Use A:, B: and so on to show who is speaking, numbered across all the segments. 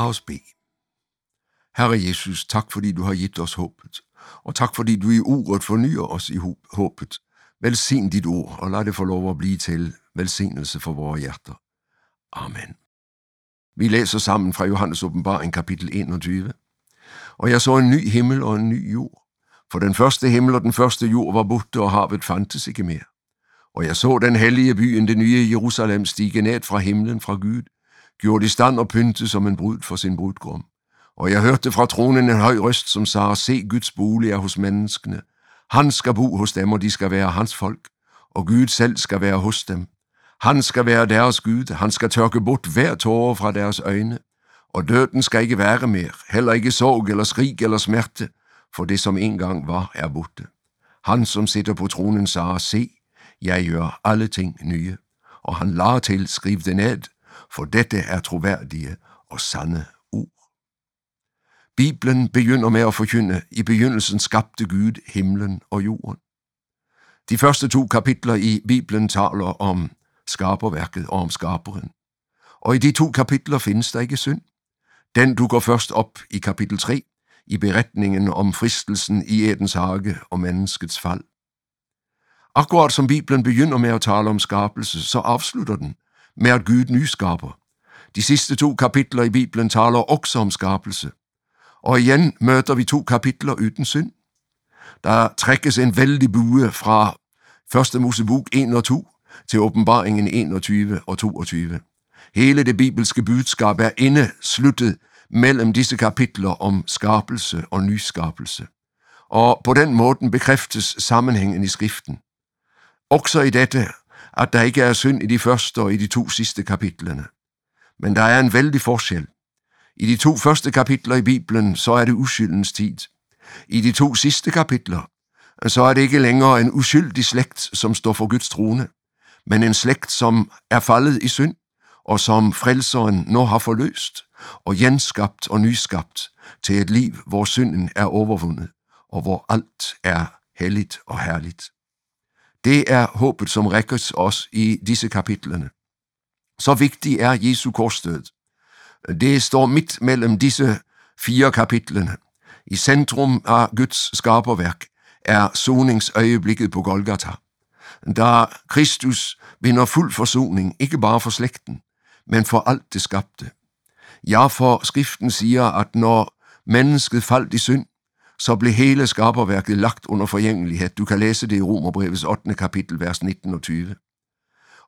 A: Lad os bede. Herre Jesus, tak fordi du har givet os håbet, og tak fordi du i ordet fornyer os i håbet. Velsign dit ord, og lad det få lov at blive til velsignelse for vores hjerter. Amen. Vi læser sammen fra Johannes åbenbaring kapitel 21. Og jeg så en ny himmel og en ny jord. For den første himmel og den første jord var borte, og havet fandtes ikke mere. Og jeg så den hellige byen, det nye Jerusalem, stige ned fra himlen fra Gud, gjort i stand og pyntet som en brud for sin brudgrum. Og jeg hørte fra tronen en høj røst, som sagde, se Guds bolig er hos menneskene. Han skal bo hos dem, og de skal være hans folk, og Gud selv skal være hos dem. Han skal være deres Gud, han skal tørke bort hver tårer fra deres øjne, og døden skal ikke være mere, heller ikke sorg eller skrig eller smerte, for det som engang var, er borte. Han, som sitter på tronen, sagde, se, jeg gør alle ting nye, og han lader til, skriv det ned, for dette er troværdige og sande ord. Bibelen begynder med at forkynde, i begyndelsen skabte Gud himlen og jorden. De første to kapitler i Bibelen taler om skaberværket og om skaberen. Og i de to kapitler findes der ikke synd. Den dukker først op i kapitel 3, i beretningen om fristelsen i Edens hage og menneskets fald. Akkurat som Bibelen begynder med at tale om skabelse, så afslutter den med at Gud nyskaber. De sidste to kapitler i Bibelen taler også om skabelse. Og igen møter vi to kapitler uden synd. Der trækkes en vældig bue fra 1. Mosebok 1 og 2 til åbenbaringen 21 og 22. Hele det bibelske budskab er indesluttet mellem disse kapitler om skabelse og nyskabelse. Og på den måten bekræftes sammenhængen i skriften. Også i dette, at der ikke er synd i de første og i de to sidste kapitlerne. Men der er en vældig forskel. I de to første kapitler i Bibelen, så er det uskyldens tid. I de to sidste kapitler, så er det ikke længere en uskyldig slægt, som står for Guds trone, men en slægt, som er faldet i synd, og som frelseren nu har forløst, og genskabt og nyskabt til et liv, hvor synden er overvundet, og hvor alt er helligt og herligt. Det er håbet, som rækkes os i disse kapitlerne. Så vigtig er Jesu korsdød. Det står midt mellem disse fire kapitlerne. I centrum af Guds skaberværk er soningsøjeblikket på Golgata. Da Kristus vinder fuld forsoning, ikke bare for slægten, men for alt det skabte. Ja, for skriften siger, at når mennesket faldt i synd, så blev hele skaberværket lagt under forgængelighed. Du kan læse det i Romerbrevets 8. kapitel, vers 19 og 20.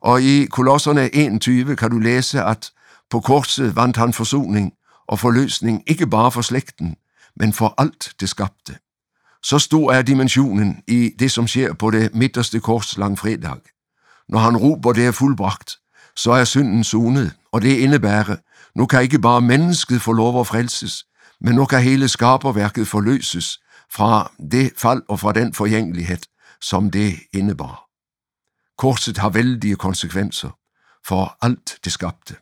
A: Og i Kolosserne 21 kan du læse, at på korset vandt han forsoning og forløsning ikke bare for slægten, men for alt det skabte. Så stor er dimensionen i det, som sker på det midterste kors langfredag. Når han råber, det er fuldbragt, så er synden sonet, og det indebærer, nu kan ikke bare mennesket få lov at frelses, men nu kan hele skaberværket forløses fra det fald og fra den forgængelighed, som det indebar. Korset har vældige konsekvenser for alt det skabte.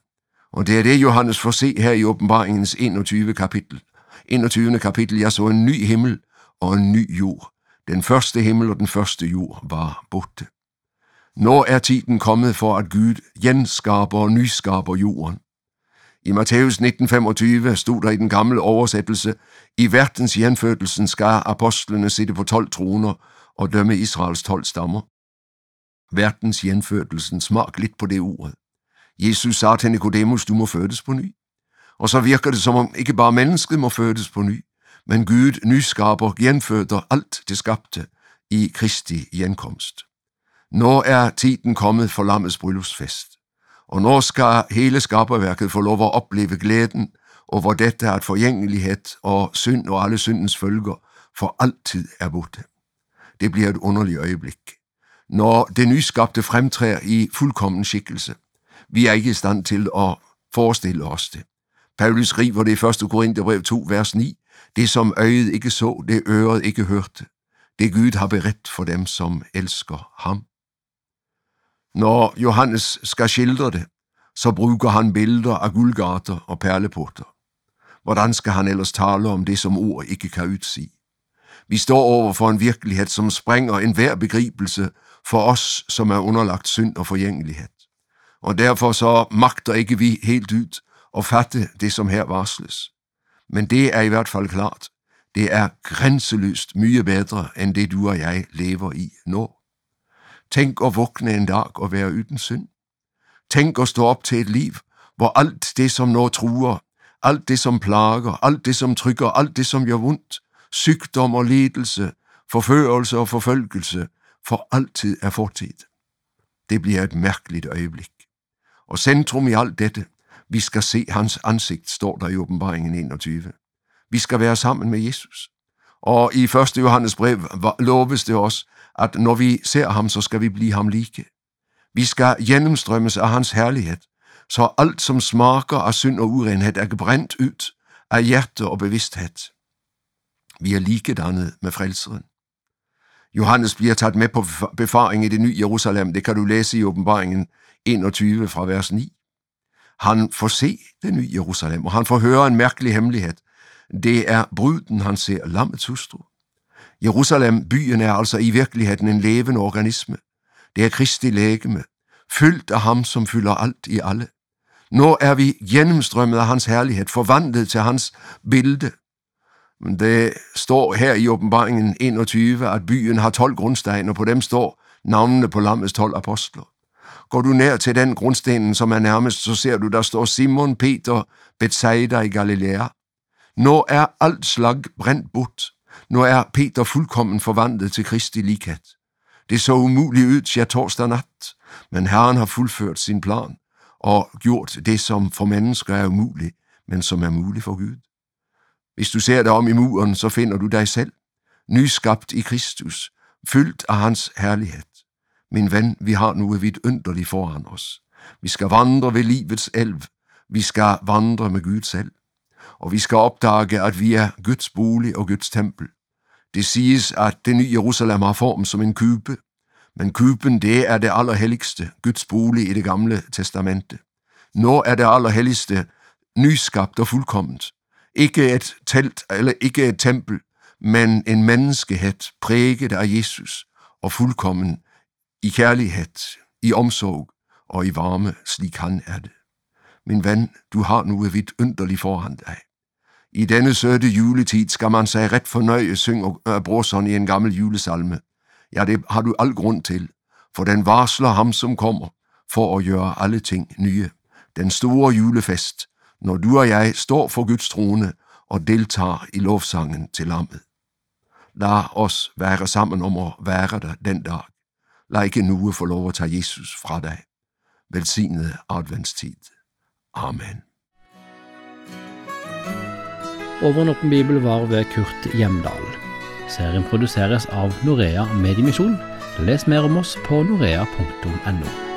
A: Og det er det, Johannes får se her i åbenbaringens 21. kapitel. 21. kapitel, jeg så en ny himmel og en ny jord. Den første himmel og den første jord var borte. Når er tiden kommet for, at Gud genskaber og nyskaber jorden? I Matthæus 19:25 stod der i den gamle oversættelse, i verdens genfødelsen skal apostlene sidde på 12 troner og dømme Israels 12 stammer. Verdens genfødelsen, smag lidt på det ordet. Jesus sagde til Nicodemus, du må fødes på ny. Og så virker det som om ikke bare mennesket må fødes på ny, men Gud nyskaber, genføder alt det skabte i Kristi genkomst. Når er tiden kommet for lammets bryllupsfest? Og når skal hele skaberværket få lov at opleve glæden over dette, at forgængelighed og synd og alle syndens følger for altid er borte? Det bliver et underligt øjeblik. Når det nyskabte fremtræder i fuldkommen skikkelse. Vi er ikke i stand til at forestille os det. Paulus skriver det i 1. Korintherbrev 2, vers 9. Det som øjet ikke så, det øret ikke hørte. Det Gud har beredt for dem, som elsker ham. Når Johannes skal skildre det, så bruger han billeder af guldgarter og perleporter. Hvordan skal han ellers tale om det, som ord ikke kan udsige? Vi står over for en virkelighed, som springer enhver begribelse for os, som er underlagt synd og forgængelighed. Og derfor så magter ikke vi helt ud at fatte det, som her varsles. Men det er i hvert fald klart. Det er grænseløst mye bedre end det, du og jeg lever i nu. Tænk at vågne en dag og være uden synd. Tænk at stå op til et liv, hvor alt det, som nå truer, alt det, som plager, alt det, som trykker, alt det, som gør ondt, sygdom og lidelse, forførelse og forfølgelse, for altid er fortid. Det bliver et mærkeligt øjeblik. Og centrum i alt dette, vi skal se hans ansigt, står der i åbenbaringen 21. Vi skal være sammen med Jesus. Og i 1. Johannes brev loves det os, at når vi ser ham, så skal vi blive ham like. Vi skal gennemstrømmes af hans herlighed, så alt som smaker af synd og urenhed er gebrændt ud af hjerte og bevidsthed. Vi er likedannet med frelseren. Johannes bliver taget med på befaring i det nye Jerusalem. Det kan du læse i åbenbaringen 21 fra vers 9. Han får se det nye Jerusalem, og han får høre en mærkelig hemmelighed. Det er bruden, han ser, lammets hustru. Jerusalem, byen, er altså i virkeligheden en levende organisme. Det er Kristi lægeme, fyldt af ham, som fylder alt i alle. Nu er vi gennemstrømmet af hans herlighed, forvandlet til hans bilde. Det står her i åbenbaringen 21, at byen har 12 grundsten, og på dem står navnene på lammets 12 apostler. Går du nær til den grundstenen, som er nærmest, så ser du, der står Simon Peter, Bethsaida i Galilea. Nå er alt slag brændt bort. Nå er Peter fuldkommen forvandlet til Kristi likhed. Det så umuligt ud ja torsdag nat, men Herren har fuldført sin plan og gjort det, som for mennesker er umuligt, men som er muligt for Gud. Hvis du ser dig om i muren, så finder du dig selv, nyskabt i Kristus, fyldt af hans herlighed. Min ven, vi har nu et vidunderligt foran os. Vi skal vandre ved livets elv. Vi skal vandre med Gud selv. Og vi skal opdage, at vi er Guds bolig og Guds tempel. Det siges, at det nye Jerusalem har form som en kube, men kuben det er det allerhelligste, Guds bolig i det gamle testamente. Nå er det allerhelligste nyskabt og fuldkomment. Ikke et telt eller ikke et tempel, men en menneskehed præget af Jesus og fuldkommen i kærlighed, i omsorg og i varme, slik han er det. Min ven, du har nu et vidt ynderlig foran dig. I denne søde juletid skal man sig ret fornøje, synger øh, brorson i en gammel julesalme. Ja, det har du al grund til, for den varsler ham, som kommer, for at gøre alle ting nye. Den store julefest, når du og jeg står for Guds trone og deltager i lovsangen til lammet. Lad os være sammen om at være der den dag. Lad ikke nu få lov at tage Jesus fra dig. Velsignet adventstid. Amen.
B: Overnatten Bibel var ved Kurt Hjemdal. Serien produseres av Norea Mediemisjon. Les mer om oss på norea.no.